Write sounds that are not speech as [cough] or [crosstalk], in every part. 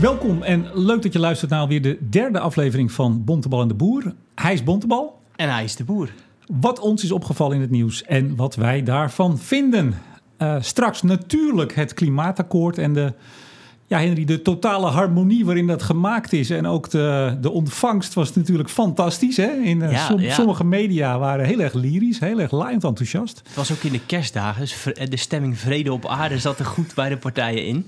Welkom en leuk dat je luistert naar weer de derde aflevering van Bontebal en de Boer. Hij is Bontebal. En hij is de boer. Wat ons is opgevallen in het nieuws en wat wij daarvan vinden. Uh, straks natuurlijk het klimaatakkoord en de, ja Henry, de totale harmonie waarin dat gemaakt is. En ook de, de ontvangst was natuurlijk fantastisch. Hè? In, Ja, som- ja. Sommige media waren heel erg lyrisch, heel erg laaiend enthousiast. Het was ook in de kerstdagen, dus de stemming vrede op aarde zat er goed bij de partijen in.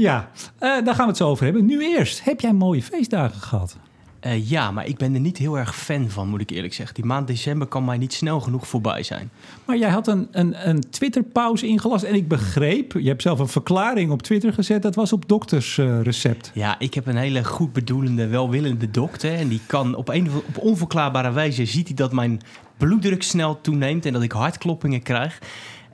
Ja, eh, daar gaan we het zo over hebben. Nu eerst, heb jij mooie feestdagen gehad? Eh, ja, maar ik ben er niet heel erg fan van, moet ik eerlijk zeggen. Die maand december kan mij niet snel genoeg voorbij zijn. Maar jij had een, een, een Twitter-pauze ingelast en ik begreep, je hebt zelf een verklaring op Twitter gezet, dat was op doktersrecept. Ja, ik heb een hele goed bedoelende, welwillende dokter. En die kan op, een, op onverklaarbare wijze ziet hij dat mijn bloeddruk snel toeneemt en dat ik hartkloppingen krijg.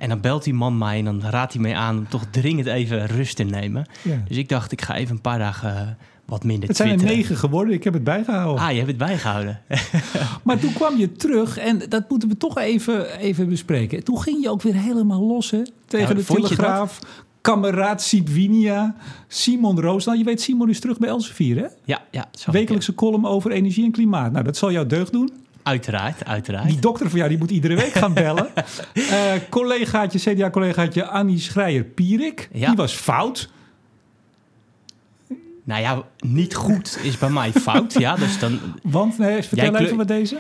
En dan belt die man mij en dan raadt hij mij aan om toch dringend even rust te nemen. Ja. Dus ik dacht, ik ga even een paar dagen eh, wat minder Het zijn er twitteren. negen geworden, ik heb het bijgehouden. Ah, je hebt het bijgehouden. [laughs] Maar toen kwam je terug en dat moeten we toch even, even bespreken. Toen ging je ook weer helemaal los hè, tegen de Telegraaf. Kameraad Sidwinia, Simon Roos. Nou, je weet, Simon is terug bij Elsevier, hè? Ja, ja. Wekelijkse column over energie en klimaat. Nou, dat zal jou deugd doen. Uiteraard, uiteraard. Die dokter van jou, die moet iedere week gaan bellen. [laughs] Eh collegaatje, CDA-collegaatje Annie Schreier-Pierik, Ja. die was fout. Nou ja, niet goed is bij mij fout. ja, dus dan. Want, nee, vertel Jij even wat deze.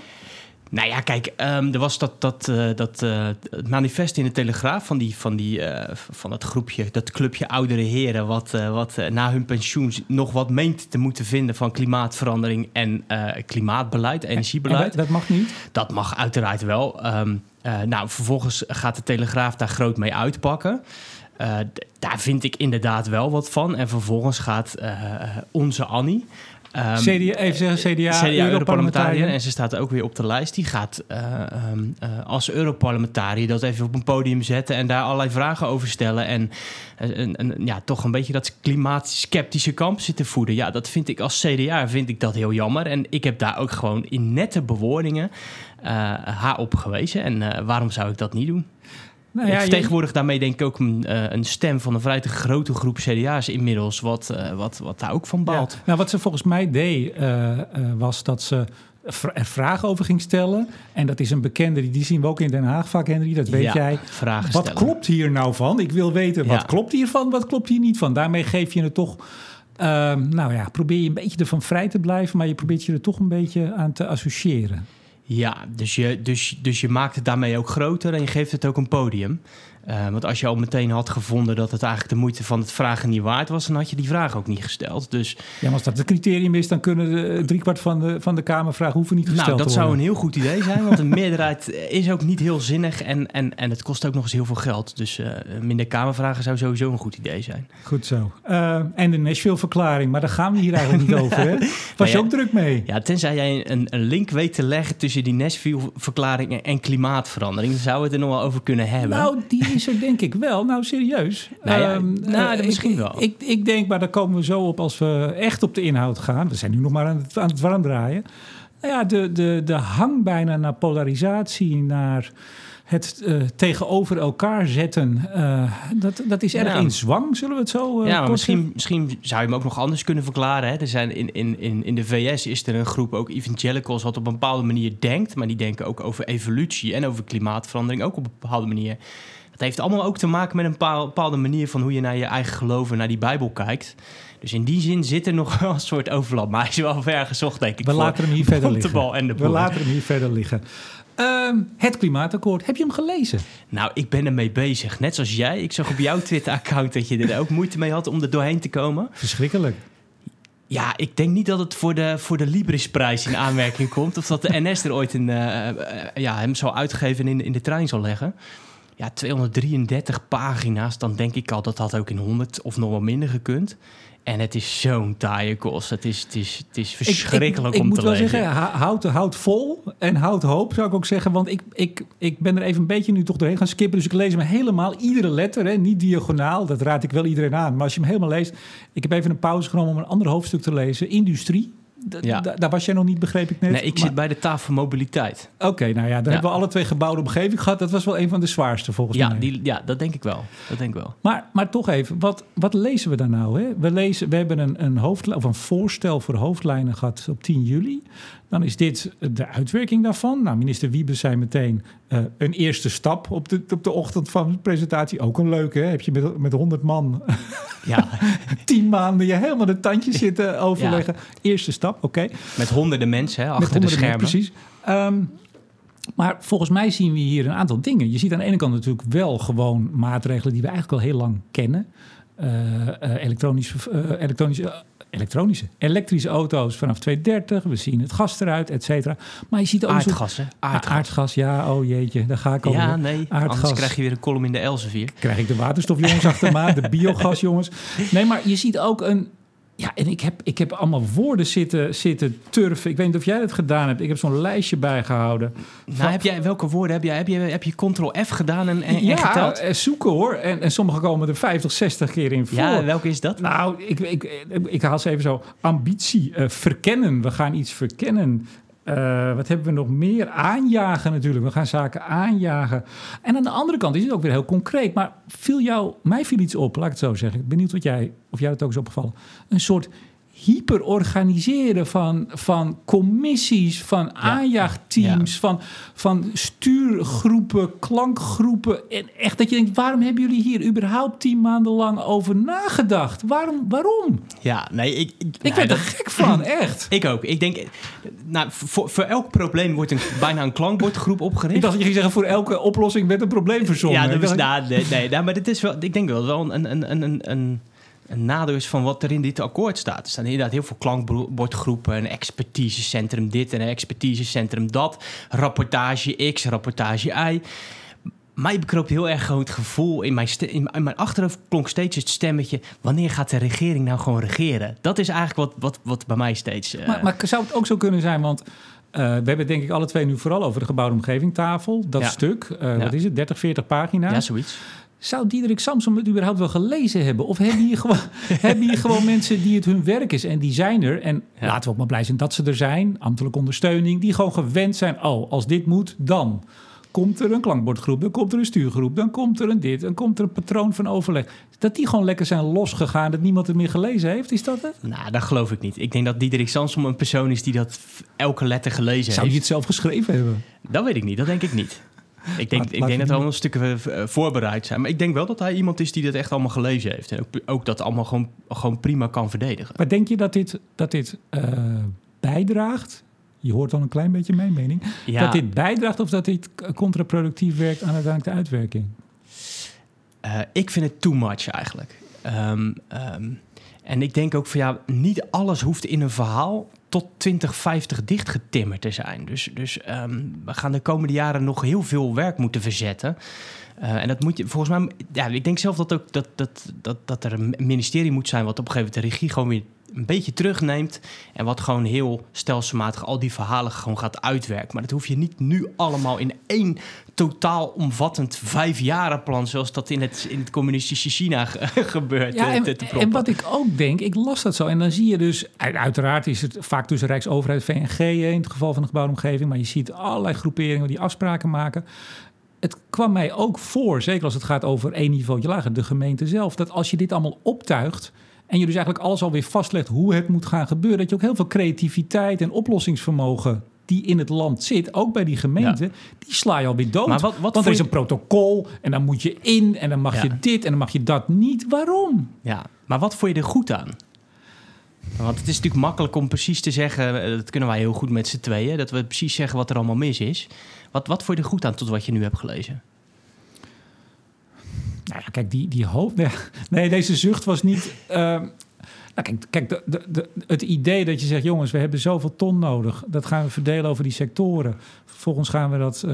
Nou ja, kijk, ehm, er was dat, dat, eh, dat eh, manifest in de Telegraaf van, die, van, die, eh, van dat groepje, dat clubje oudere heren, wat, wat na hun pensioen nog wat meent te moeten vinden van klimaatverandering en klimaatbeleid, En energiebeleid. dat, dat mag niet. Dat mag uiteraard wel. Ehm, eh, nou, vervolgens gaat de Telegraaf daar groot mee uitpakken. Daar vind ik inderdaad wel wat van. En vervolgens gaat onze Annie... ehm, CDA, even zeggen, CDA, CDA-Europarlementariër. Europarlementariër. En ze staat ook weer op de lijst. Die gaat eh, ehm, eh, als Europarlementariër dat even op een podium zetten... en daar allerlei vragen over stellen. En, eh, en, en, ja, toch een beetje dat klimaatskeptische kamp zitten voeden. Ja, dat vind ik als CDA vind ik dat heel jammer. En ik heb daar ook gewoon in nette bewoordingen eh, haar op gewezen. En eh, waarom zou ik dat niet doen? Nou ja, je- vertegenwoordig daarmee denk ik ook een, eh, een stem van een vrij te grote groep CDA's inmiddels... wat, eh, wat, wat daar ook van baalt. Ja. Nou, wat ze volgens mij deed, eh, was dat ze er vragen over ging stellen. En dat is een bekende, die, die zien we ook in Den Haag vaak, Henry, dat weet Ja, jij. vragen Wat stellen. klopt hier nou van? Ik wil weten, wat klopt hiervan, wat klopt hier niet van? Daarmee geef je het toch... ehm, nou ja, probeer je een beetje ervan vrij te blijven... maar je probeert je er toch een beetje aan te associëren. Ja, dus je, dus, dus je maakt het daarmee ook groter en je geeft het ook een podium. Eh, want als je al meteen had gevonden dat het eigenlijk de moeite van het vragen niet waard was, dan had je die vraag ook niet gesteld. Dus Ja, maar als dat het criterium is... dan kunnen de driekwart van de, van de Kamervragen hoeven niet gesteld nou, dat te zou een heel goed idee zijn, want een [laughs] meerderheid is ook niet heel zinnig en, en, en het kost ook nog eens heel veel geld. Dus eh, minder Kamervragen zou sowieso een goed idee zijn. Goed zo. Eh, en de Nashville-verklaring, maar daar gaan we hier eigenlijk niet [laughs] over. Hè? Was je ja. ook druk mee? Ja, tenzij jij een, een link weet te leggen tussen die Nashville-verklaring en, en klimaatverandering, dan zou we het er nog wel over kunnen hebben. Nou, die er denk ik wel. Nou, serieus. Nou ja, Ehm, nou, eh, misschien ik, wel. Ik, ik denk, maar daar komen we zo op als we echt op de inhoud gaan. We zijn nu nog maar aan het, aan het warm draaien. Nou ja, de, de, de hang bijna naar polarisatie, naar het eh, tegenover elkaar zetten. eh, dat, dat is erg Ja. in zwang, zullen we het zo Ja, misschien, misschien zou je hem ook nog anders kunnen verklaren. Hè? Er zijn in, in, in, in de VS is er een groep ook evangelicals wat op een bepaalde manier denkt. Maar die denken ook over evolutie en over klimaatverandering ook op een bepaalde manier. Dat heeft allemaal ook te maken met een bepaal- bepaalde manier van hoe je naar je eigen geloof en naar die Bijbel kijkt. Dus in die zin zit er nog [laughs] wel een soort overlap. Maar hij is wel ver gezocht, denk ik. We laten hem hier verder de liggen. bal en de We laten hem hier verder liggen. Het klimaatakkoord. Heb je hem gelezen? Nou, ik ben ermee bezig. Net zoals jij. Ik zag op jouw [laughs] Twitter-account dat je er ook moeite mee had om er doorheen te komen. Verschrikkelijk. Ja, ik denk niet dat het voor de, voor de Librisprijs in aanmerking komt. Of dat de NS er ooit een, eh, eh, ja, hem zal uitgeven en in, in de trein zal leggen. Ja, 233 pagina's, dan denk ik al dat had ook in 100 of nog wel minder gekund. En het is zo'n taaie kost. Het is, het is, het is Ik- verschrikkelijk ik, ik, om moet te wel lezen. zeggen, hou- houd, houd vol en houd hoop, zou ik ook zeggen. Want ik, ik, ik ben er even een beetje nu toch doorheen gaan skippen. Dus ik lees hem helemaal, iedere letter, hè, niet diagonaal. Dat raad ik wel iedereen aan. Maar als je hem helemaal leest... Ik heb even een pauze genomen om een ander hoofdstuk te lezen. Industrie. Ja. da- daar was jij nog niet, begreep ik net. Nee, ik Maar- zit bij de tafel mobiliteit. Oké, nou ja, Ja. hebben we alle twee gebouwde omgeving gehad. Dat was wel een van de zwaarste volgens Ja, mij. die, ja, dat denk ik wel. Dat denk ik wel. Maar, maar toch even, wat, wat lezen we daar nou? Hè? We, lezen, we hebben een, een, hoofdlijn, of een voorstel voor hoofdlijnen gehad op 10 juli. Dan is dit de uitwerking daarvan. Nou, minister Wiebes zei meteen eh, een eerste stap op de, op de ochtend van de presentatie. Ook een leuke, hè? heb je met, met 100 man [laughs] Ja, [laughs] 10 maanden je helemaal de tandjes zitten overleggen. Eerste stap, oké. met honderden mensen hè, achter de schermen. Precies. Ehm, maar volgens mij zien we hier een aantal dingen. Je ziet aan de ene kant natuurlijk wel gewoon maatregelen die we eigenlijk al heel lang kennen. Eh, eh, elektronisch, elektronische, elektronische, elektrische auto's vanaf 230. We zien het gas eruit, et cetera. Maar je ziet ook Aardgas, hè? Ah, Aardgas. aardgas, ja, oh jeetje, daar ga ik al. Ja, nee. Aardgas. Anders krijg je weer een column in de Elsevier. Krijg ik de waterstofjongens achter me de [laughs] biogasjongens. Nee, maar je ziet ook een... Ja, en ik heb, ik heb allemaal woorden zitten, zitten turven. Ik weet niet of jij dat gedaan hebt. Ik heb zo'n lijstje bijgehouden. Nou, heb jij, welke woorden heb jij? Heb je, heb je Ctrl-F gedaan en, en, en ja, geteld? eh, zoeken hoor. En, en sommige komen er 50, 60 keer in voor. Ja, welke is dat? Nou, ik, ik, ik haal ze even zo. Ambitie, eh, verkennen. We gaan iets verkennen. Eh, wat hebben we nog meer? Aanjagen natuurlijk. We gaan zaken aanjagen. En aan de andere kant is het ook weer heel concreet. Maar viel jou, mij viel iets op, laat ik het zo zeggen. Ik ben benieuwd wat jij, of jij dat ook is opgevallen. Een soort hyperorganiseren van, van commissies, van aanjaagteams, Van, van stuurgroepen, klankgroepen. En echt dat je denkt, waarom hebben jullie hier überhaupt tien maanden lang over nagedacht? Waarom? waarom? Ja, nee, ik... Ik, Ik nou, werd er dat- gek van, [laughs] echt. Ik ook. Ik denk, nou, voor, voor elk probleem wordt een, bijna een klankbordgroep opgericht. Ik dacht dat je ging zeggen, voor elke oplossing werd een probleem verzonnen. Ja, dat is, nou, nee, nee, nou, maar dit is wel, ik denk wel, wel een, een, een, een, een, nadeel is van wat er in dit akkoord staat. Er staan inderdaad heel veel klankbordgroepen, een expertisecentrum dit en een expertisecentrum dat, rapportage X, rapportage Y. Mij bekroop heel erg gewoon het gevoel in mijn, in, mijn achterhoofd klonk steeds het stemmetje: wanneer gaat de regering nou gewoon regeren? Dat is eigenlijk wat, wat, wat bij mij steeds. eh, Maar, maar zou het ook zo kunnen zijn, want... eh, we hebben het denk ik alle twee nu vooral over de gebouwde omgeving tafel. Dat Ja. stuk, eh, Ja. wat is het, 30, 40 pagina's. ja, zoiets. Zou Diederik Samson het überhaupt wel gelezen hebben? Of hebben hier gewoon, [laughs] hebben hier gewoon mensen die het hun werk is en die zijn er? En Ja. laten we ook maar blij zijn dat ze er zijn. Ambtelijke ondersteuning, die gewoon gewend zijn. Oh, als dit moet, dan komt er een klankbordgroep, dan komt er een stuurgroep, dan komt er een dit, dan komt er een patroon van overleg. Dat die gewoon lekker zijn losgegaan, dat niemand het meer gelezen heeft, is dat het? Nou, dat geloof ik niet. Ik denk dat Diederik Samsom een persoon is die dat elke letter gelezen Zou heeft. je het zelf geschreven hebben? Dat weet ik niet, dat denk ik niet. Ik denk, Laat- ik laat denk dat er die- wel stukken voorbereid zijn. Maar ik denk wel dat hij iemand is die dat echt allemaal gelezen heeft. En ook, ook dat allemaal gewoon, gewoon prima kan verdedigen. Maar denk je dat dit, dat dit eh, bijdraagt? Je hoort al een klein beetje mijn mening. Ja, Dat dit bijdraagt of dat dit contraproductief werkt aan uiteindelijk de uitwerking? eh, ik vind het too much eigenlijk. Ehm, ehm, en ik denk ook van ja, niet alles hoeft in een verhaal tot 2050 dichtgetimmerd te zijn. Dus, dus ehm, we gaan de komende jaren nog heel veel werk moeten verzetten. Eh, en dat moet je volgens mij. Ja, ik denk zelf dat ook dat, dat, dat, dat er een ministerie moet zijn wat op een gegeven moment de regie gewoon weer een beetje terugneemt. En wat gewoon heel stelselmatig al die verhalen gewoon gaat uitwerken. Maar dat hoef je niet nu allemaal in één totaal omvattend vijfjarenplan. zoals dat in het, in het communistische China ge- [laughs] gebeurt. Ja, eh, en, te, te en wat ik ook denk, ik las dat zo. En dan zie je dus, uit- uiteraard is het vaak tussen Rijksoverheid VNG in het geval van de gebouwde omgeving. Maar je ziet allerlei groeperingen die afspraken maken. Het kwam mij ook voor, zeker als het gaat over één niveau lager, de gemeente zelf. Dat als je dit allemaal optuigt. En je dus eigenlijk alles alweer vastlegt hoe het moet gaan gebeuren. Dat je ook heel veel creativiteit en oplossingsvermogen die in het land zit, ook bij die gemeente, die sla je alweer dood. Maar wat- wat Want er is een protocol en dan moet je in en dan mag Ja. je dit en dan mag je dat niet. Waarom? Ja, maar wat vond je er goed aan? Want het is natuurlijk makkelijk om precies te zeggen, eh, dat kunnen wij heel goed met z'n tweeën, dat we precies zeggen wat er allemaal mis is. Wat, wat vond je er goed aan tot wat je nu hebt gelezen? Nou ja, kijk, die, die hoofd... Nee, [laughs] nee, deze zucht was niet... ehm, nou, kijk, kijk de, de, de- het idee dat je zegt... jongens, we hebben zoveel ton nodig. Dat gaan we verdelen over die sectoren. Vervolgens gaan we dat,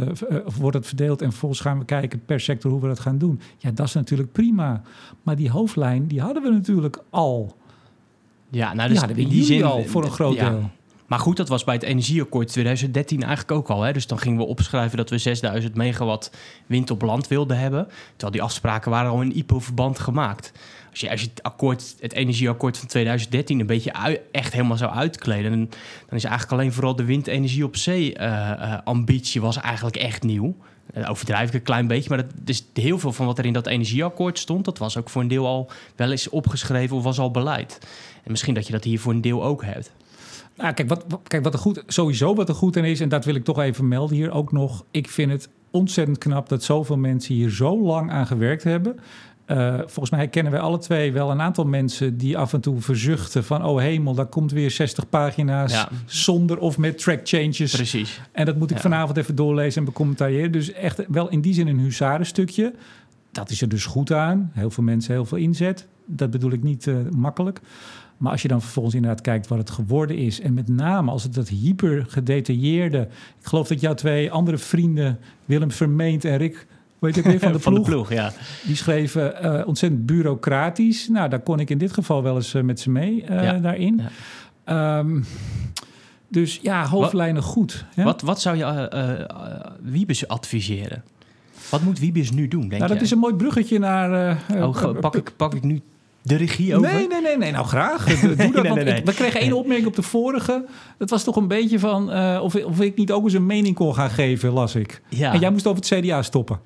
of wordt het verdeeld... en vervolgens gaan we kijken per sector hoe we dat gaan doen. Ja, dat is natuurlijk prima. Maar die hoofdlijn, die hadden we natuurlijk al. Ja, nou, Die dus hadden we in in die juli zin al voor een groot ja, deel. Maar goed, dat was bij het energieakkoord 2013 eigenlijk ook al. Hè? Dus dan gingen we opschrijven dat we 6000 megawatt wind op land wilden hebben. Terwijl die afspraken waren al in IPO-verband gemaakt. Als je, als je het, akkoord, het energieakkoord van 2013 een beetje echt helemaal zou uitkleden... Dan, is eigenlijk alleen vooral de windenergie op zee uh, uh, ambitie was eigenlijk echt nieuw. Uh, overdrijf ik een klein beetje, maar dat, dus heel veel van wat er in dat energieakkoord stond... dat was ook voor een deel al wel eens opgeschreven of was al beleid. En misschien dat je dat hier voor een deel ook hebt. Nou, kijk, wat, kijk, wat er goed, sowieso wat er goed in is, en dat wil ik toch even melden hier ook nog. Ik vind het ontzettend knap dat zoveel mensen hier zo lang aan gewerkt hebben. Uh, volgens mij kennen wij alle twee wel een aantal mensen die af en toe verzuchten van... oh hemel, daar komt weer 60 pagina's ja. zonder of met track changes. Precies. En dat moet ik ja. vanavond even doorlezen en becommentariëren. Dus echt wel in die zin een huzarenstukje. Dat is er dus goed aan. Heel veel mensen, heel veel inzet. Dat bedoel ik niet uh, makkelijk. Maar als je dan vervolgens inderdaad kijkt wat het geworden is... en met name als het dat hyper gedetailleerde... ik geloof dat jouw twee andere vrienden... Willem Vermeend en Rick weet je weer van de [laughs] van ploeg. De ploeg ja. Die schreven uh, ontzettend bureaucratisch. Nou, daar kon ik in dit geval wel eens uh, met ze mee uh, ja. daarin. Ja. Um, dus ja, hoofdlijnen wat, goed. Ja? Wat, wat zou je Wiebes adviseren? Wat moet Wiebes nu doen, denk nou, dat jij? is een mooi bruggetje naar... oh, pak, ik, pak ik nu de regie over? Nee, nee, nee, nee. Nou, graag. Doe [laughs] dat, nee, nee, nee. Ik, we kregen één opmerking op de vorige. Dat was toch een beetje van... Uh, of, of ik niet ook eens een mening kon gaan geven, las ik. Ja. En jij moest over het CDA stoppen.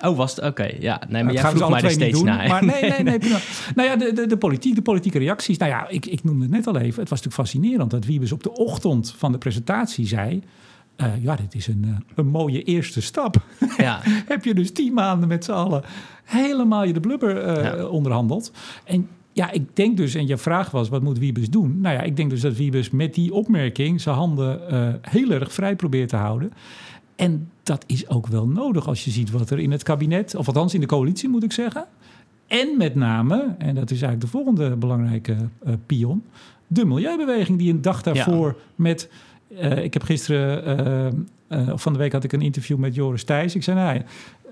Oh, was het? Oké, okay, ja. Nee, maar nou, jij vroeg mij er steeds doen, naar. Maar nee, nee, nee. [laughs] nou ja, de, de, de, politiek, de politieke reacties. Nou ja, ik, ik noemde het net al even. Het was natuurlijk fascinerend dat Wiebes op de ochtend van de presentatie zei... Uh, ja, dit is een, uh, een mooie eerste stap. [laughs] Ja. [laughs] Heb je dus tien maanden met z'n allen helemaal je de blubber uh, ja. onderhandeld. En ja, ik denk dus, en je vraag was, wat moet Wiebes doen? Nou ja, ik denk dus dat Wiebes met die opmerking zijn handen heel erg vrij probeert te houden. En dat is ook wel nodig als je ziet wat er in het kabinet, of althans in de coalitie moet ik zeggen. En met name, en dat is eigenlijk de volgende belangrijke pion, de milieubeweging die een dag daarvoor ja. met. Uh, ik heb gisteren, uh, of van de week had ik een interview met Joris Thijs. Ik zei, nou,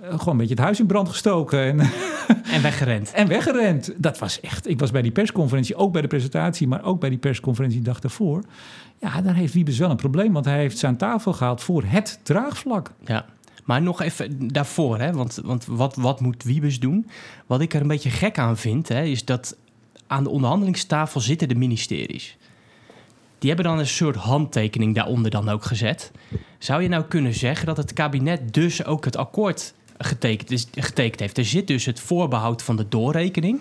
gewoon een beetje het huis in brand gestoken. En, [laughs] en weggerend. en weggerend. Dat was echt. Ik was bij die persconferentie, ook bij de presentatie, maar ook bij die persconferentie de dag daarvoor. Ja, daar heeft Wiebes wel een probleem, want hij heeft ze aan tafel gehaald voor het draagvlak. Ja. Maar nog even daarvoor, hè? want, want wat, wat moet Wiebes doen? Wat ik er een beetje gek aan vind, hè, is dat aan de onderhandelingstafel zitten de ministeries. Die hebben dan een soort handtekening daaronder dan ook gezet. Zou je nou kunnen zeggen dat het kabinet dus ook het akkoord getekend, getekend heeft? Er zit dus het voorbehoud van de doorrekening.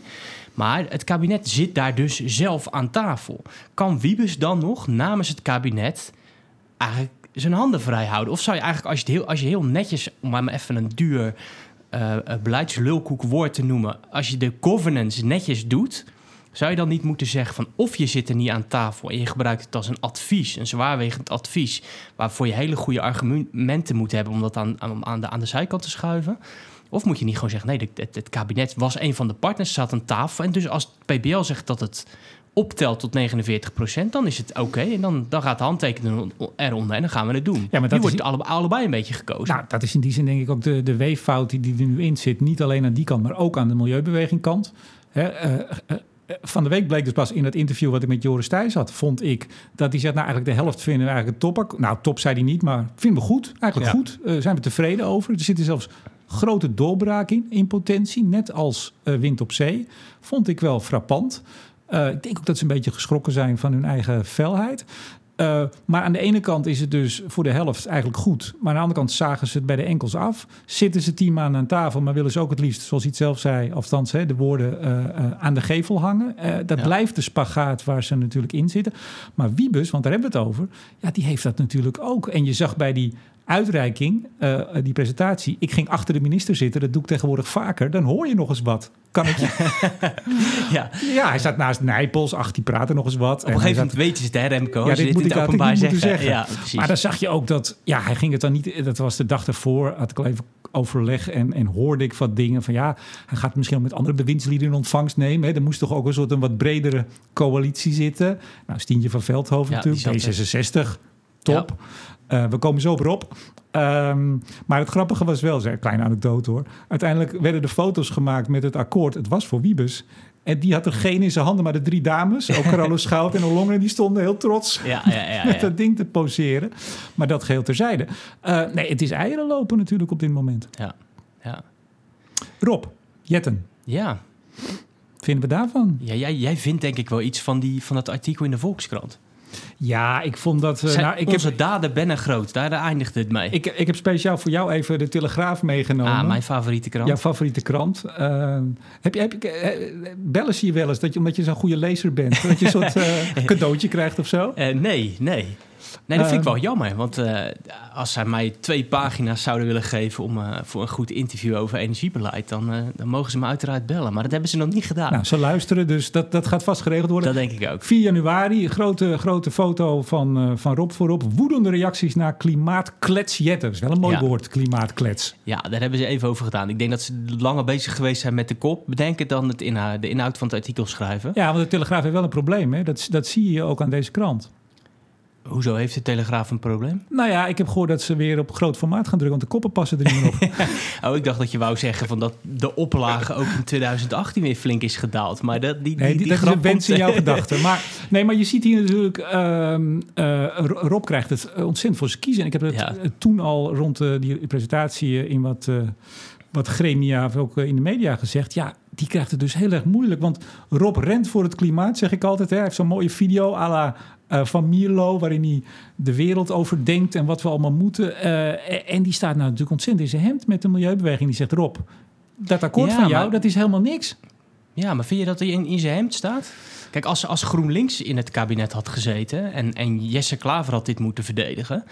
Maar het kabinet zit daar dus zelf aan tafel. Kan Wiebes dan nog namens het kabinet eigenlijk zijn handen vrij houden? Of zou je eigenlijk, als je, heel, als je heel netjes, om maar even een duur uh, beleidslulkoek woord te noemen, als je de governance netjes doet, zou je dan niet moeten zeggen van of je zit er niet aan tafel en je gebruikt het als een advies, een zwaarwegend advies, waarvoor je hele goede argumenten moet hebben om dat aan, aan, de, aan de zijkant te schuiven? Of moet je niet gewoon zeggen, nee, het, het, kabinet was een van de partners, zat aan tafel. En dus als het PBL zegt dat het optelt tot 49% dan is het oké. Okay. En dan, dan gaat de handtekening eronder en dan gaan we het doen. Ja, maar dat wordt in... allebei, een beetje gekozen. Nou, dat is in die zin denk ik ook de, de weeffout die, die er nu in zit. Niet alleen aan die kant, maar ook aan de milieubeweging kant. Uh, uh, van de week bleek dus pas in het interview wat ik met Joris Thijs had, vond ik dat hij zegt, nou eigenlijk de helft vinden we eigenlijk top. Nou, top zei hij niet, maar vinden we goed. Eigenlijk ja. goed. Uh, zijn we tevreden over. Er zitten zelfs grote doorbraak in, in potentie, net als uh, wind op zee. Vond ik wel frappant. Uh, ik denk ook dat ze een beetje geschrokken zijn van hun eigen felheid. Uh, maar aan de ene kant is het dus voor de helft eigenlijk goed. Maar aan de andere kant zagen ze het bij de enkels af. Zitten ze tien maanden aan tafel, maar willen ze ook het liefst, zoals hij het zelf zei, althans hè, de woorden uh, uh, aan de gevel hangen. dat ja. blijft de spagaat waar ze natuurlijk in zitten. Maar Wiebus, want daar hebben we het over, ja, die heeft dat natuurlijk ook. En je zag bij die uitreiking, uh, die presentatie. Ik ging achter de minister zitten. Dat doe ik tegenwoordig vaker. Dan hoor je nog eens wat. Kan ik je? [laughs] ja. ja, hij staat naast Nijpels. Ach, die praten nog eens wat. Op een gegeven moment weet je het, hè, Remco? Ja, dit moet ik openbaar zeggen. zeggen. Ja, maar dan zag je ook dat... Ja, hij ging het dan niet... Dat was de dag ervoor. Had ik al even overleg en, en hoorde ik wat dingen van... Ja, hij gaat misschien met andere bewindslieden in ontvangst nemen. Hè. Er moest toch ook een soort een wat bredere coalitie zitten. Nou, Stientje van Veldhoven ja, natuurlijk. D66, top. Ja. Uh, we komen zo op op. Um, maar het grappige was wel, een kleine anekdote hoor. Uiteindelijk werden de foto's gemaakt met het akkoord. Het was voor Wiebes. En die had er geen in zijn handen, maar de drie dames, ook [laughs] Carolo Schout en Olongen, die stonden heel trots Ja, ja, ja. [laughs] met dat ding te poseren. Maar dat geheel terzijde. Eh, nee, het is eieren lopen natuurlijk op dit moment. ja. ja. Rob, Jetten, ja. vinden we daarvan? ja jij, jij vindt denk ik wel iets van, die, van dat artikel in de Volkskrant. Ja, ik vond dat... eh, nou, ik, onze heb, daden ben en groot, daar eindigt het mee. ik, ik heb speciaal voor jou even de Telegraaf meegenomen. ah, mijn favoriete krant. Jouw favoriete krant. Eh, heb je, heb je, eh, bellen ze je wel eens dat je, omdat je zo'n goede lezer bent, dat je een soort [laughs] eh, cadeautje krijgt of zo? Nee, nee. Nee, dat vind ik Eh. wel jammer. Want eh, als zij mij twee pagina's zouden willen geven om, eh, voor een goed interview over energiebeleid, dan, eh, dan mogen ze me uiteraard bellen. Maar dat hebben ze nog niet gedaan. Nou, ze luisteren, dus dat, dat gaat vast geregeld worden. dat denk ik ook. 4 januari, grote, grote foto van, van Rob voorop. Woedende reacties naar klimaatkletsjetten. Dat is wel een mooi Ja. woord, klimaatklets. Ja, daar hebben ze even over gedaan. Ik denk dat ze langer bezig geweest zijn met de kop bedenken dan het inhoud, de inhoud van het artikel schrijven. Ja, want de Telegraaf heeft wel een probleem. Hè? Dat, dat zie je ook aan deze krant. Hoezo heeft de Telegraaf een probleem? Nou ja, ik heb gehoord dat ze weer op groot formaat gaan drukken, want de koppen passen er niet meer op. [laughs] Oh, ik dacht dat je wou zeggen van dat de oplage ook in 2018 weer flink is gedaald. Maar dat, die, Nee, die, die, die dat is grap een wens in jouw gedachten. Maar, nee, maar je ziet hier natuurlijk... ehm, eh, Rob krijgt het ontzettend voor zijn kiezen. En ik heb het Ja. eh, toen al rond eh, die presentatie eh, in wat, eh, wat gremia... of ook eh, in de media gezegd. Ja, die krijgt het dus heel erg moeilijk. Want Rob rent voor het klimaat, zeg ik altijd. Hè. Hij heeft zo'n mooie video à la... eh, van Mierlo, waarin hij de wereld overdenkt en wat we allemaal moeten. Eh, en die staat nou natuurlijk ontzettend in zijn hemd met de milieubeweging. Die zegt, Rob, dat akkoord Ja, van jou, maar- dat is helemaal niks. Ja, maar vind je dat hij in, in zijn hemd staat? Kijk, als, als GroenLinks in het kabinet had gezeten en, en Jesse Klaver had dit moeten verdedigen,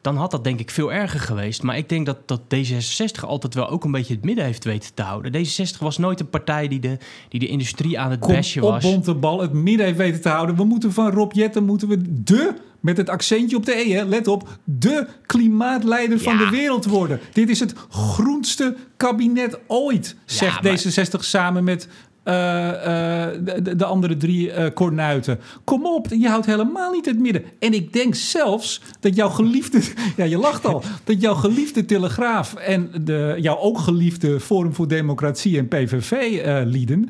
dan had dat denk ik veel erger geweest. Maar ik denk dat, dat D66 altijd wel ook een beetje het midden heeft weten te houden. D66 was nooit een partij die de, die de industrie aan het Kom bashen op, was. Bontebal, het midden heeft weten te houden. We moeten van Rob Jetten, moeten we de, met het accentje op de E, hè, let op, de klimaatleider van Ja. de wereld worden. Dit is het groenste kabinet ooit, zegt maar- D66 samen met eh, eh, de, de- de andere drie eh kornuiten. Kom op, je houdt helemaal niet het midden. En ik denk zelfs dat jouw geliefde, [laughs] ja je lacht al, dat jouw geliefde Telegraaf en de, jouw ook geliefde Forum voor Democratie en PVV-lieden,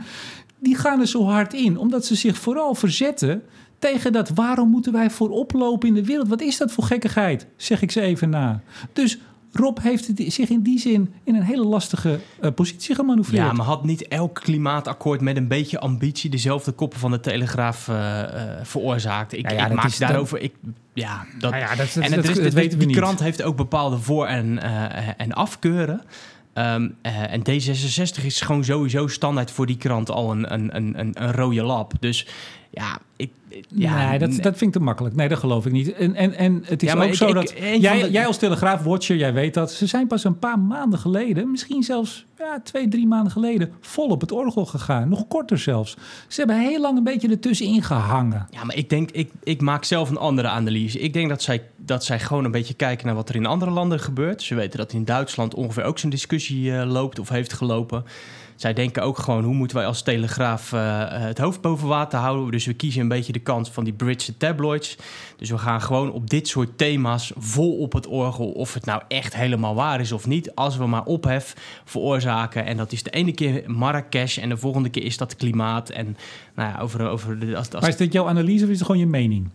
die gaan er zo hard in, omdat ze zich vooral verzetten tegen dat waarom moeten wij voorop lopen in de wereld? Wat is dat voor gekkigheid? Zeg ik ze even na. Dus Rob heeft het zich in die zin in een hele lastige eh, positie gemanoeuvreerd. Ja, maar had niet elk klimaatakkoord met een beetje ambitie dezelfde koppen van de Telegraaf eh, eh, veroorzaakt? Ik, Ja, ja, ik maak daarover. Ik, ja, dat, Nou ja, dat, dat, en dat, het is, dat het- weten we die niet. krant heeft ook bepaalde voor- en, eh, en afkeuren. Ehm, eh, en D66 is gewoon sowieso standaard voor die krant al een, een, een, een, een rode lap. Dus ja, ik, ja nee, dat, dat vind ik te makkelijk. Nee, dat geloof ik niet. En, en, en het is Ja, ook ik- zo ik- dat... jij, de- jij als Telegraaf-watcher, jij weet dat... ze zijn pas een paar maanden geleden... misschien zelfs ja, twee, drie maanden geleden... vol op het orgel gegaan. Nog korter zelfs. Ze hebben heel lang een beetje ertussenin gehangen. Ja, maar ik denk, ik, ik maak zelf een andere analyse. Ik denk dat zij, dat zij gewoon een beetje kijken naar wat er in andere landen gebeurt. Ze weten dat in Duitsland ongeveer ook zo'n discussie eh, loopt of heeft gelopen. Zij denken ook gewoon, hoe moeten wij als Telegraaf eh, het hoofd boven water houden? Dus we kiezen een beetje de kant van die Britse tabloids. Dus we gaan gewoon op dit soort thema's vol op het orgel. Of het nou echt helemaal waar is of niet. Als we maar ophef veroorzaken. En dat is de ene keer Marrakesh en de volgende keer is dat klimaat. En nou ja, over, over de, als, als Maar is dit jouw analyse of is het gewoon je mening?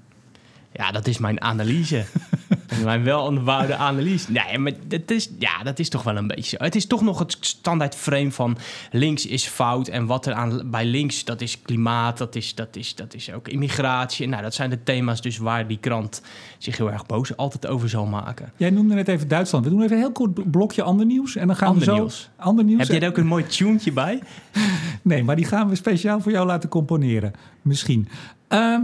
ja, dat is mijn analyse. [laughs] Mijn wel onderbouwde analyse. Nee, maar dat is, ja, dat is toch wel een beetje zo. Het is toch nog het standaard frame van links is fout. En wat er aan, bij links, dat is klimaat, dat is, dat, is, dat is ook immigratie. Nou, dat zijn de thema's dus waar die krant zich heel erg boos altijd over zal maken. Jij noemde net even Duitsland. We doen even een heel kort blokje ander nieuws. En dan gaan Ander we zo... nieuws. Ander nieuws. Heb jij er ook een mooi tunetje bij? [laughs] Nee, maar die gaan we speciaal voor jou laten componeren. Misschien. Ehm,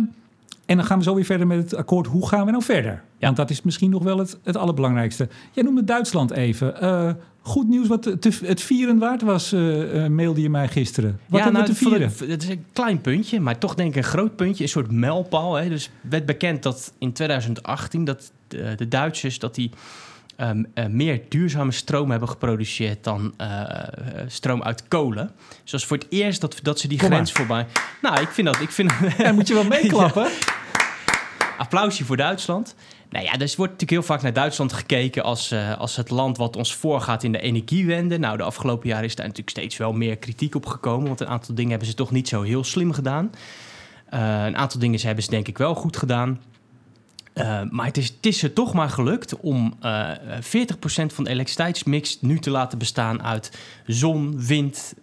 en dan gaan we zo weer verder met het akkoord. Hoe gaan we nou verder? Want dat is misschien nog wel het, het allerbelangrijkste. Jij noemde Duitsland even. Eh, goed nieuws wat te- het vieren waard was, eh, eh, mailde je mij gisteren. Wat hebben we te nou, vieren? Het is een klein puntje, maar toch denk ik een groot puntje. Een soort mijlpaal. Hè. Dus werd bekend dat in 2018 dat de, de Duitsers dat die ehm, eh, meer duurzame stroom hebben geproduceerd dan stroom uit kolen. Dus dat is voor het eerst dat, dat ze die Kom grens voorbij. Nou, ik vind dat. Ik vind, [laughs] Ja, moet je wel [laughs] meeklappen. Applausje voor Duitsland. Nou ja, dus wordt natuurlijk heel vaak naar Duitsland gekeken als, uh, als het land wat ons voorgaat in de energiewende. Nou, de afgelopen jaren is daar natuurlijk steeds wel meer kritiek op gekomen, want een aantal dingen hebben ze toch niet zo heel slim gedaan. Uh, een aantal dingen hebben ze denk ik wel goed gedaan. Uh, maar het is, het is er toch maar gelukt om uh, 40% van de elektriciteitsmix nu te laten bestaan uit zon, wind,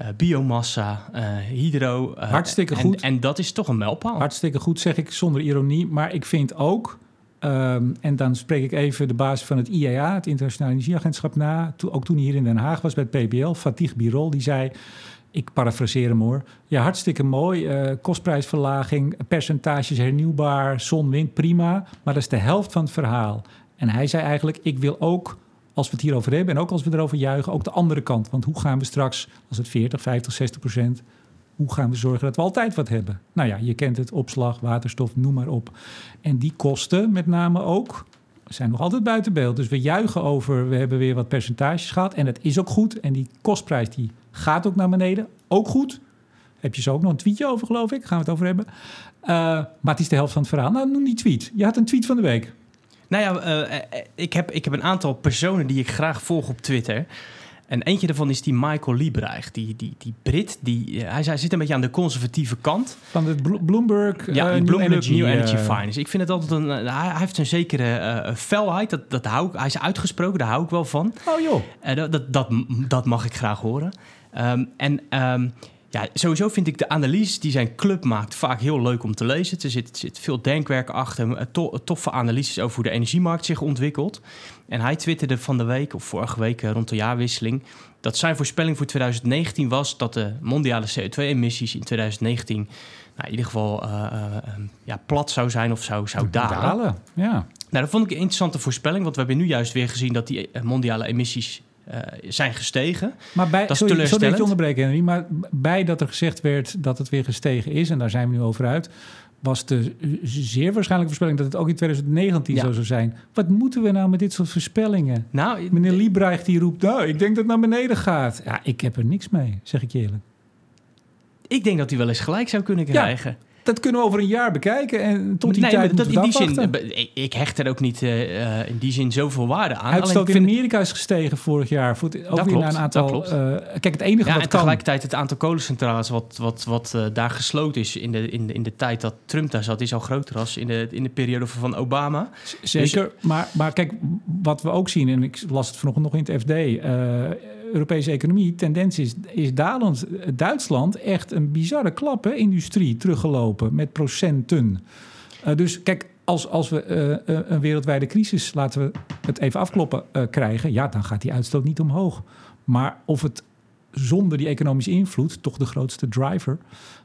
uh, biomassa, hydro. Hartstikke en, goed. En dat is toch een mijlpaal. Hartstikke goed, zeg ik zonder ironie. Maar ik vind ook, um, en dan spreek ik even de basis van het IEA, het Internationaal Energieagentschap, na. To, ook toen hij hier in Den Haag was bij het PBL, Fatih Birol, die zei ik parafraseer hem hoor. Ja, hartstikke mooi. Kostprijsverlaging, percentages hernieuwbaar, zon, wind, prima. Maar dat is de helft van het verhaal. En hij zei eigenlijk, ik wil ook, als we het hierover hebben... en ook als we erover juichen, ook de andere kant. Want hoe gaan we straks, als het 40, 50, 60 procent... hoe gaan we zorgen dat we altijd wat hebben? Nou ja, je kent het, opslag, waterstof, noem maar op. En die kosten met name ook zijn nog altijd buiten beeld. Dus we juichen over, we hebben weer wat percentages gehad. En dat is ook goed. En die kostprijs die gaat ook naar beneden. Ook goed. Heb je zo ook nog een tweetje over, geloof ik? Gaan we het over hebben. Uh, maar het is de helft van het verhaal. Nou, noem die tweet. Je had een tweet van de week. Nou ja, uh, ik, heb, ik heb een aantal personen die ik graag volg op Twitter. En eentje daarvan is die Michael Liebreich, die, die, die Brit. Die, hij, hij zit een beetje aan de conservatieve kant. Van de Bloomberg, ja, uh, Bloomberg New Energy, New Energy Finance. Ik vind het altijd een... hij heeft een zekere felheid. Dat, dat hou ik, hij is uitgesproken, daar hou ik wel van. Oh joh. Dat, dat, dat, dat mag ik graag horen. Um, en um, ja, sowieso vind ik de analyse die zijn club maakt vaak heel leuk om te lezen. Er zit, zit veel denkwerk achter, to, toffe analyses over hoe de energiemarkt zich ontwikkelt. En hij twitterde van de week, of vorige week rond de jaarwisseling, dat zijn voorspelling voor 2019 was dat de mondiale CO2-emissies in 2019 nou, in ieder geval uh, uh, ja, plat zou zijn of zou, zou dalen. dalen. Ja. Nou, dat vond ik een interessante voorspelling, want we hebben nu juist weer gezien dat die mondiale emissies uh, zijn gestegen. Maar bij, dat is sorry, sorry dat je onderbreken, Henry, maar bij dat er gezegd werd dat het weer gestegen is, en daar zijn we nu over uit, was de zeer waarschijnlijke voorspelling dat het ook in 2019 Ja. zo zou zijn. Wat moeten we nou met dit soort voorspellingen? Nou, Meneer Liebrecht die roept, nou, ik denk dat het naar beneden gaat. Ja, ik heb er niks mee, zeg ik je eerlijk. ik denk dat hij wel eens gelijk zou kunnen krijgen. Dat kunnen we over een jaar bekijken en tot die nee, tijd dat, in die zin, afwachten. eh, ik, hecht er ook niet uh, in die zin zoveel waarde aan. Uitstoot Alleen ik in Amerika is gestegen vorig jaar. Voor het, ook Dat weer klopt, een aantal. Uh, kijk, het enige ja, wat en kan. tegelijkertijd het aantal kolencentrales wat, wat, wat uh, daar gesloten is in de, in, de, in de tijd dat Trump daar zat, is al groter als in de, in de periode van Obama. Zeker, dus, maar, maar kijk, wat we ook zien, en ik las het vanochtend nog in het FD, Europese economie, tendens is, is dalend. Duitsland echt een bizarre klap, hè? industrie teruggelopen met procenten. Uh, dus kijk, als, als we uh, een wereldwijde crisis, laten we het even afkloppen, krijgen, ja, dan gaat die uitstoot niet omhoog. Maar of het zonder die economische invloed, toch de grootste driver,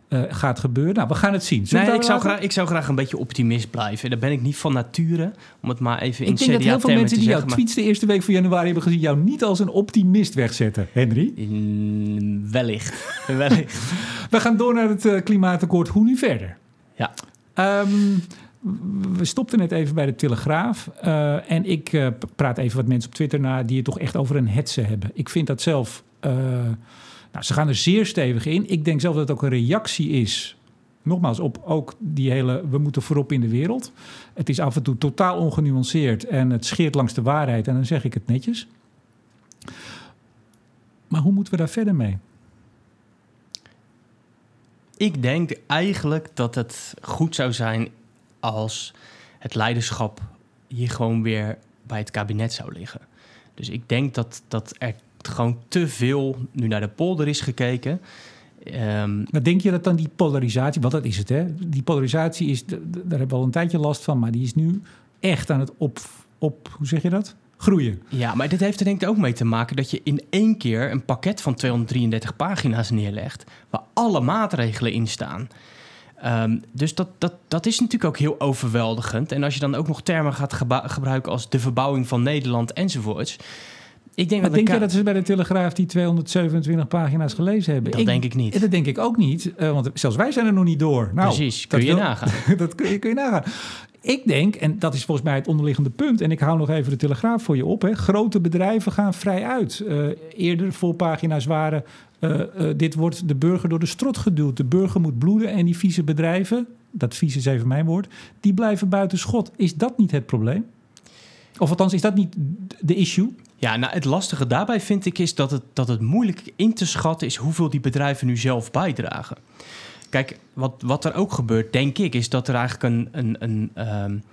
uh, gaat gebeuren. Nou, we gaan het zien. Nee, ik zou, graag, ik zou graag een beetje optimist blijven. Daar ben ik niet van nature, om het maar even in Ik denk dat heel veel mensen die jouw zeggen, tweets de eerste week van januari hebben gezien... jou niet als een optimist wegzetten, Henry. Wellicht. [laughs] wellicht. we gaan door naar het uh, klimaatakkoord. Hoe nu verder? Ja. Um, we stopten net even bij de Telegraaf. Uh, en ik praat even wat mensen op Twitter na... die het toch echt over een hetze hebben. Ik vind dat zelf... Nou, ze gaan er zeer stevig in. Ik denk zelf dat het ook een reactie is. Nogmaals, op ook die hele. We moeten voorop in de wereld. Het is af en toe totaal ongenuanceerd en het scheert langs de waarheid. En dan zeg ik het netjes. Maar hoe moeten we daar verder mee? Ik denk eigenlijk dat het goed zou zijn als het leiderschap hier gewoon weer bij het kabinet zou liggen. Dus ik denk dat, dat er gewoon te veel nu naar de polder is gekeken. Um, maar denk je dat dan die polarisatie, want dat is het hè, die polarisatie is, daar hebben we al een tijdje last van, maar die is nu echt aan het op, op hoe zeg je dat? Groeien. Ja, maar dit heeft er denk ik ook mee te maken dat je in één keer een pakket van 233 pagina's neerlegt, waar alle maatregelen in staan. Um, dus dat, dat, dat is natuurlijk ook heel overweldigend. En als je dan ook nog termen gaat gebruiken als de verbouwing van Nederland enzovoorts. Ik denk maar dat denk je dat ze bij de Telegraaf die 227 pagina's gelezen hebben? Dat ik, denk ik niet. Dat denk ik ook niet, uh, want zelfs wij zijn er nog niet door. Nou, Precies, kun je wil, nagaan. [laughs] dat kun je, kun je nagaan. Ik denk, en dat is volgens mij het onderliggende punt... en ik hou nog even de Telegraaf voor je op... Hè, grote bedrijven gaan vrij uit. Uh, eerder voorpagina's waren Uh, uh, dit wordt de burger door de strot geduwd. De burger moet bloeden en die vieze bedrijven, dat vieze is even mijn woord, die blijven buiten schot. Is dat niet het probleem? Of althans, is dat niet de issue? Ja, nou het lastige daarbij vind ik is dat het, dat het moeilijk in te schatten is hoeveel die bedrijven nu zelf bijdragen. Kijk, wat, wat er ook gebeurt, denk ik, is dat er eigenlijk een. een, een um,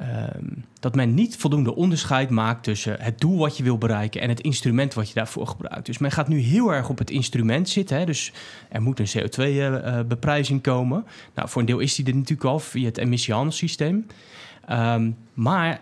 um, dat men niet voldoende onderscheid maakt tussen het doel wat je wil bereiken en het instrument wat je daarvoor gebruikt. Dus men gaat nu heel erg op het instrument zitten. Hè? Dus er moet een CO2-beprijzing uh, komen. Nou, voor een deel is die er natuurlijk al via het emissiehandelssysteem. Um, maar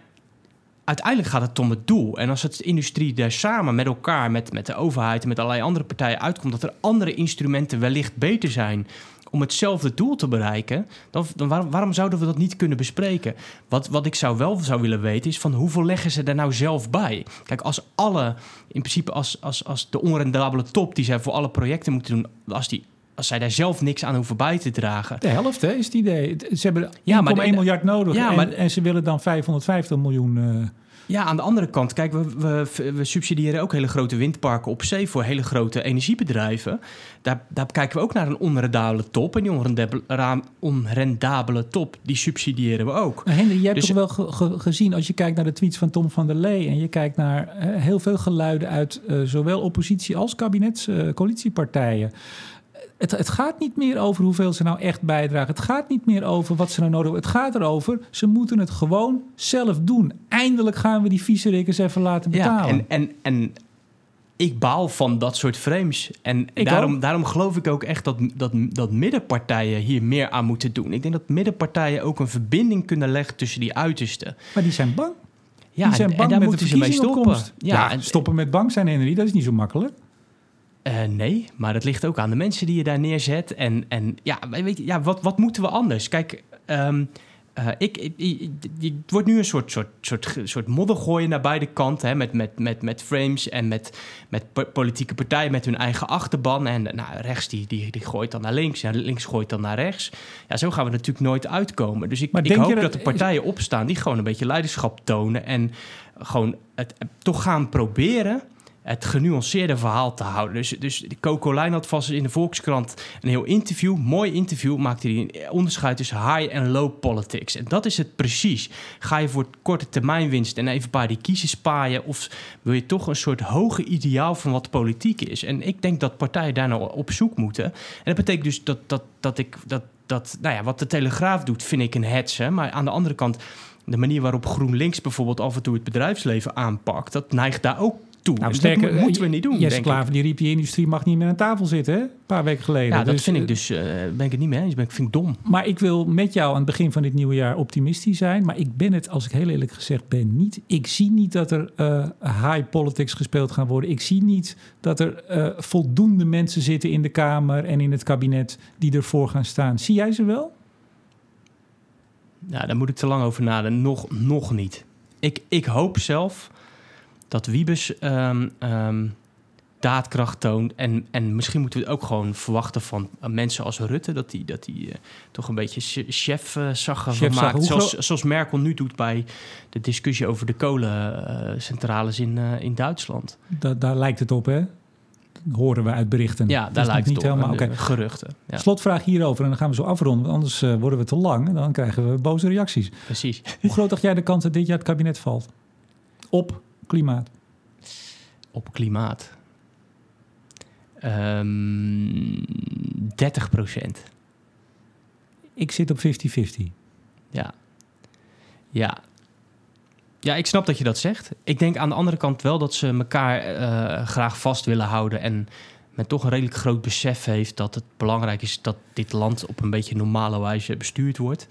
uiteindelijk gaat het om het doel. En als het industrie daar samen met elkaar, met, met de overheid en met allerlei andere partijen uitkomt, dat er andere instrumenten wellicht beter zijn om hetzelfde doel te bereiken, dan, dan waarom, waarom, zouden we dat niet kunnen bespreken? Wat, wat ik zou wel zou willen weten is van hoeveel leggen ze er nou zelf bij? Kijk, als alle, in principe als, als, als de onrendabele top die zij voor alle projecten moeten doen, als die als zij daar zelf niks aan hoeven bij te dragen. De helft hè, is het idee. Ze hebben ja, maar 1 miljard nodig ja, en, maar, en ze willen dan 550 miljoen... Uh... Ja, aan de andere kant, kijk, we, we, we, subsidiëren ook hele grote windparken op zee voor hele grote energiebedrijven. Daar, daar kijken we ook naar een onrendabele top. En die onrendabele, onrendabele top, die subsidiëren we ook. Maar Henry, je hebt dus, toch wel ge, ge, gezien, als je kijkt naar de tweets van Tom van der Lee... en je kijkt naar uh, heel veel geluiden uit uh, zowel oppositie als kabinets, uh, coalitiepartijen het, het, gaat niet meer over hoeveel ze nou echt bijdragen. Het gaat niet meer over wat ze nou nodig hebben. Het gaat erover, ze moeten het gewoon zelf doen. Eindelijk gaan we die viezerikkers even laten betalen. Ja, en, en, en ik baal van dat soort frames. En daarom, daarom geloof ik ook echt dat, dat, dat middenpartijen hier meer aan moeten doen. Ik denk dat middenpartijen ook een verbinding kunnen leggen tussen die uitersten. Maar die zijn bang. Ja, die zijn bang en, daar met moeten ze mee stoppen. Ja, ja, stoppen met bang zijn, Henry, dat is niet zo makkelijk. Uh, nee, maar dat ligt ook aan de mensen die je daar neerzet. En, en ja, weet je, ja wat, wat moeten we anders? Kijk, um, uh, ik, ik, het wordt nu een soort, soort, soort, soort moddergooien naar beide kanten. Hè, met, met, met, met frames en met, met politieke partijen met hun eigen achterban. En nou, rechts die, die, die gooit dan naar links en links gooit dan naar rechts. Ja, zo gaan we natuurlijk nooit uitkomen. Dus ik, ik hoop dat, dat de partijen opstaan die gewoon een beetje leiderschap tonen. En gewoon het, toch gaan proberen het genuanceerde verhaal te houden. Dus, dus Coco Lijn had vast in de Volkskrant een heel interview, mooi interview, maakte hij een onderscheid tussen high en low politics. En dat is het precies. Ga je voor korte termijn winst en even paar die kiezers paaien, of wil je toch een soort hoge ideaal van wat politiek is? En ik denk dat partijen daar nou op zoek moeten. En dat betekent dus dat, dat, dat ik dat, dat, nou ja, wat de Telegraaf doet, vind ik een hetsen. Maar aan de andere kant de manier waarop GroenLinks bijvoorbeeld af en toe het bedrijfsleven aanpakt, dat neigt daar ook toe. Nou, dus sterker, dat moeten we niet doen. Jesse Klaver die riep, die industrie mag niet meer aan tafel zitten, hè? een paar weken geleden. Ja, dat dus, vind ik eh, dus, uh, ben ik het niet mee eens. Ben ik vind ik dom. Maar ik wil met jou aan het begin van dit nieuwe jaar optimistisch zijn. Maar ik ben het, als ik heel eerlijk gezegd ben, niet. Ik zie niet dat er uh, high politics gespeeld gaan worden. Ik zie niet dat er uh, voldoende mensen zitten in de Kamer en in het kabinet die ervoor gaan staan. Zie jij ze wel? Ja, daar moet ik te lang over nadenken. Nog, nog niet. Ik, ik hoop zelf dat Wiebes um, um, daadkracht toont. En, en misschien moeten we het ook gewoon verwachten van uh, mensen als Rutte. Dat die, dat die uh, toch een beetje chef uh, zag maakt. Zoals, zoals Merkel nu doet bij de discussie over de kolencentrales in, in Duitsland. Da daar lijkt het op, hè? horen we uit berichten. Ja, daar lijkt het niet helemaal. Okay. Geruchten. Ja. Slotvraag hierover en dan gaan we zo afronden, want anders uh, worden we te lang en dan krijgen we boze reacties. Precies. Hoe groot dacht jij de kans dat dit jaar het kabinet valt? Op klimaat? Op klimaat. Um, ehm, 30 procent. Ik zit op 50-50. Ja. Ja. Ja, ik snap dat je dat zegt. Ik denk aan de andere kant wel dat ze elkaar uh, graag vast willen houden. En men toch een redelijk groot besef heeft dat het belangrijk is dat dit land op een beetje normale wijze bestuurd wordt.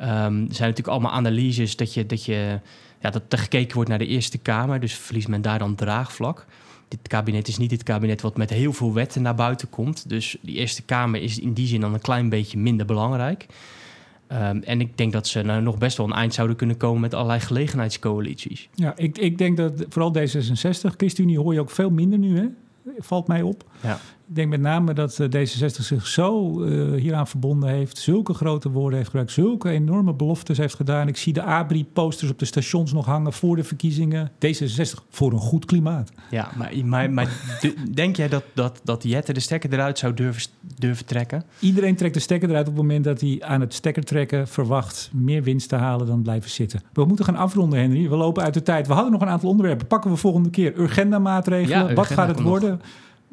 Um, er zijn natuurlijk allemaal analyses dat je, dat je ja, dat er gekeken wordt naar de Eerste Kamer. Dus verliest men daar dan draagvlak. Dit kabinet is niet het kabinet wat met heel veel wetten naar buiten komt. Dus die Eerste Kamer is in die zin dan een klein beetje minder belangrijk. Um, en ik denk dat ze nou nog best wel een eind zouden kunnen komen met allerlei gelegenheidscoalities. Ja, ik, ik denk dat vooral D66, ChristenUnie hoor je ook veel minder nu, hè? valt mij op. Ja. Ik denk met name dat eh, D66 zich zo uh, hieraan verbonden heeft, zulke grote woorden heeft gebruikt, zulke enorme beloftes heeft gedaan. Ik zie de ABRI-posters op de stations nog hangen voor de verkiezingen. D66 voor een goed klimaat. Ja, maar, maar, maar [laughs] denk jij dat, dat, dat Jette de stekker eruit zou durven, durven trekken? Iedereen trekt de stekker eruit op het moment dat hij aan het stekker trekken verwacht meer winst te halen dan blijven zitten. We moeten gaan afronden, Henry. We lopen uit de tijd. We hadden nog een aantal onderwerpen. Pakken we volgende keer. Urgenda-maatregelen. Ja, Wat gaat het worden?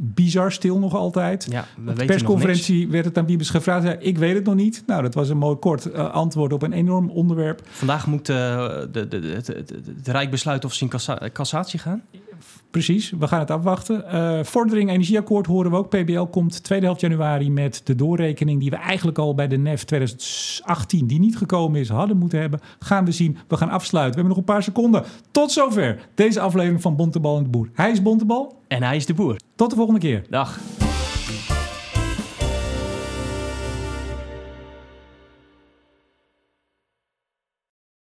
Bizar stil nog altijd. Ja, Op de persconferentie werd het aan Biebes gevraagd. ik weet het nog niet. Nou, dat was een mooi kort uh, antwoord op een enorm onderwerp. Vandaag moet uh, de, de, het, het Rijk besluiten of ze in cassatie gaan. Precies, we gaan het afwachten. Uh, vordering energieakkoord horen we ook. PBL komt tweede helft januari met de doorrekening die we eigenlijk al bij de NEF 2018, die niet gekomen is, hadden moeten hebben. Gaan we zien. We gaan afsluiten. We hebben nog een paar seconden. Tot zover deze aflevering van Bontebal en de Boer. Hij is Bontebal. En hij is de Boer. Tot de volgende keer. Dag.